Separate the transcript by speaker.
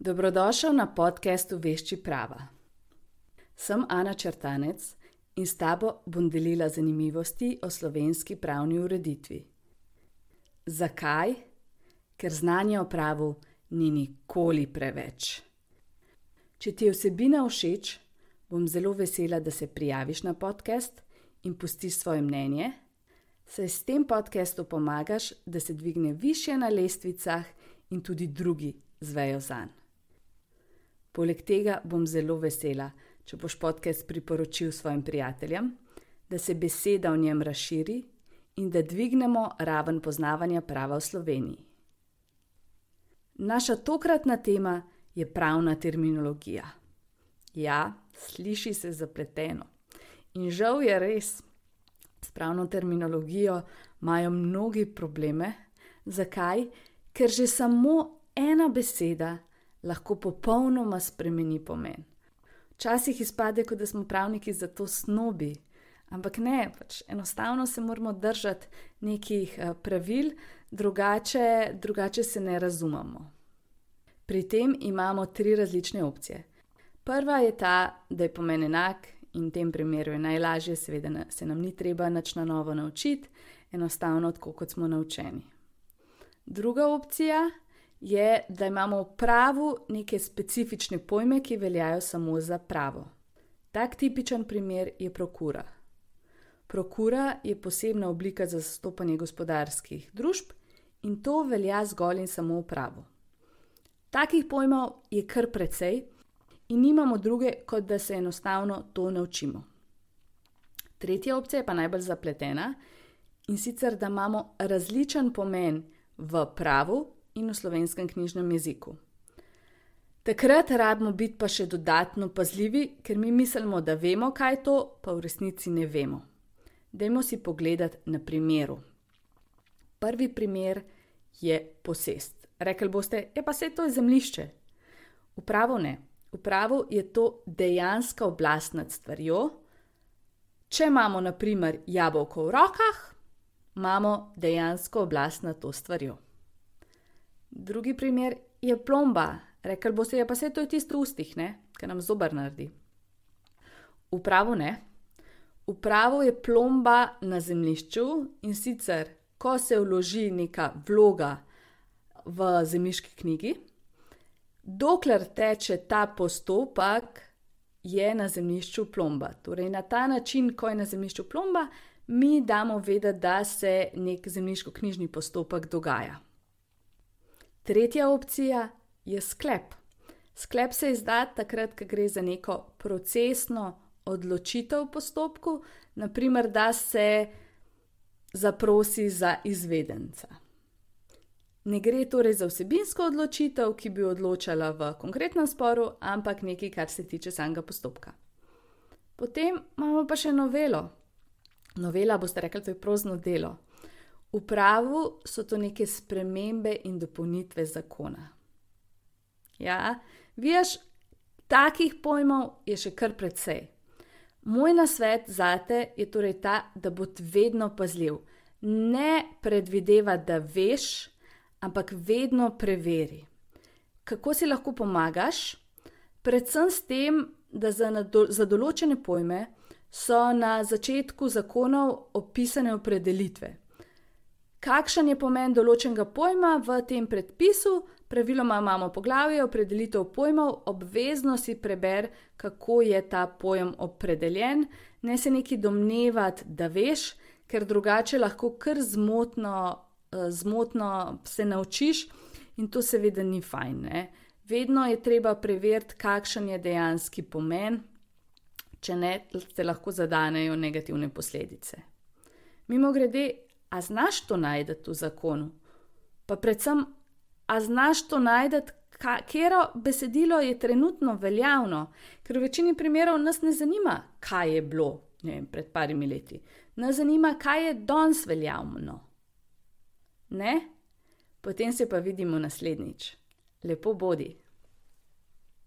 Speaker 1: Dobrodošel na podkastu Vešči prava. Sem Ana Črtanec in s tabo bom delila zanimivosti o slovenski pravni ureditvi. Zakaj? Ker znanje o pravu ni nikoli preveč. Če ti je vsebina všeč, bom zelo vesela, da se prijaviš na podcast in pustiš svoje mnenje, saj s tem podcastom pomagaš, da se dvigne više na lestvicah in tudi drugi zvejo zanj. Poleg tega bom zelo vesela, če boš podcast priporočil svojim prijateljem, da se beseda o njem razširi in da dvignemo raven poznavanja prava v Sloveniji. Naša tokratna tema je pravna terminologija. Ja, sliši se zapleteno. In žal je res, s pravno terminologijo imajo mnogi probleme. Zakaj? Ker že samo ena beseda lahko popolnoma spremeni pomen. Včasih izpade, kot da smo pravniki za to snobi, ampak ne, pač enostavno se moramo držati nekih eh, pravil, drugače, drugače se ne razumemo. Pri tem imamo tri različne opcije. Prva je ta, da je pomen enak in v tem primeru je najlažje, seveda se nam ni treba nič na novo naučiti, enostavno tako, kot smo naučeni. Druga opcija je, je, da imamo v pravu neke specifične pojme, ki veljajo samo za pravo. Tak tipičen primer je prokura. Prokura je posebna oblika za zastopanje gospodarskih družb in to velja zgolj in samo v pravu. Takih pojmov je kar precej in nimamo druge, kot da se enostavno to naučimo. Tretja opcija je pa najbolj zapletena in sicer, da imamo različen pomen v pravu in v slovenskem knjižnem jeziku. Takrat rabimo biti pa še dodatno pazljivi, ker mi mislimo, da vemo, kaj je to, pa v resnici ne vemo. Dajmo si pogledati na primeru. Prvi primer je posest. Rekli boste, je ja, pa vse to je zemljišče. Upravo ne. Upravo je to dejanska oblast nad stvarjo. Če imamo, na primer, jabolko v rokah, imamo dejansko oblast nad to stvarjo. Drugi primer je plomba. Rekl bo se, ja, pa se to je tisto v ustih, ki nam zobar naredi. Upravo ne. Upravo je plomba na zemljišču in sicer, ko se vloži neka vloga v zemljiški knjigi, dokler teče ta postopek, je na zemljišču plomba. Torej, na ta način, ko je na zemljišču plomba, mi damo vedeti, da se nek zemljiško-knjižni postopek dogaja. Tretja opcija je sklep. Sklep se izda takrat, ko gre za neko procesno odločitev v postopku, naprimer, da se zaprosi za izvedenca. Ne gre torej za vsebinsko odločitev, ki bi odločala v konkretnem sporu, ampak nekaj, kar se tiče samega postopka. Potem imamo pa še novelo. Novela, boste rekli, to je prozno delo. V pravu so to neke spremembe in dopolnitve zakona. Ja, viš, takih pojmov je še kar precej. Moj nasvet za te je torej ta, da boš vedno pazljiv. Ne predvideva, da veš, ampak vedno preveri. Kako si lahko pomagaš? Predvsem s tem, da za, za določene pojme so na začetku zakonov opisane opredelitve kakšen je pomen določenega pojma v tem predpisu. Praviloma imamo poglavje opredelitev pojmov, obvezno si preber, kako je ta pojem opredeljen, ne se neki domnevati, da veš, ker drugače lahko kar zmotno, eh, zmotno se naučiš in to seveda ni fajn. Ne? Vedno je treba preveriti, kakšen je dejanski pomen, če ne, se lahko zadanejo negativne posledice. Mimo grede, a znaš to najti v zakonu? Pa predvsem, a znaš to najti, katero besedilo je trenutno veljavno, ker v večini primerov nas ne zanima, kaj je bilo vem, pred parimi leti. Nas zanima, kaj je danes veljavno. Ne? Potem se pa vidimo naslednjič. Lepo bodi.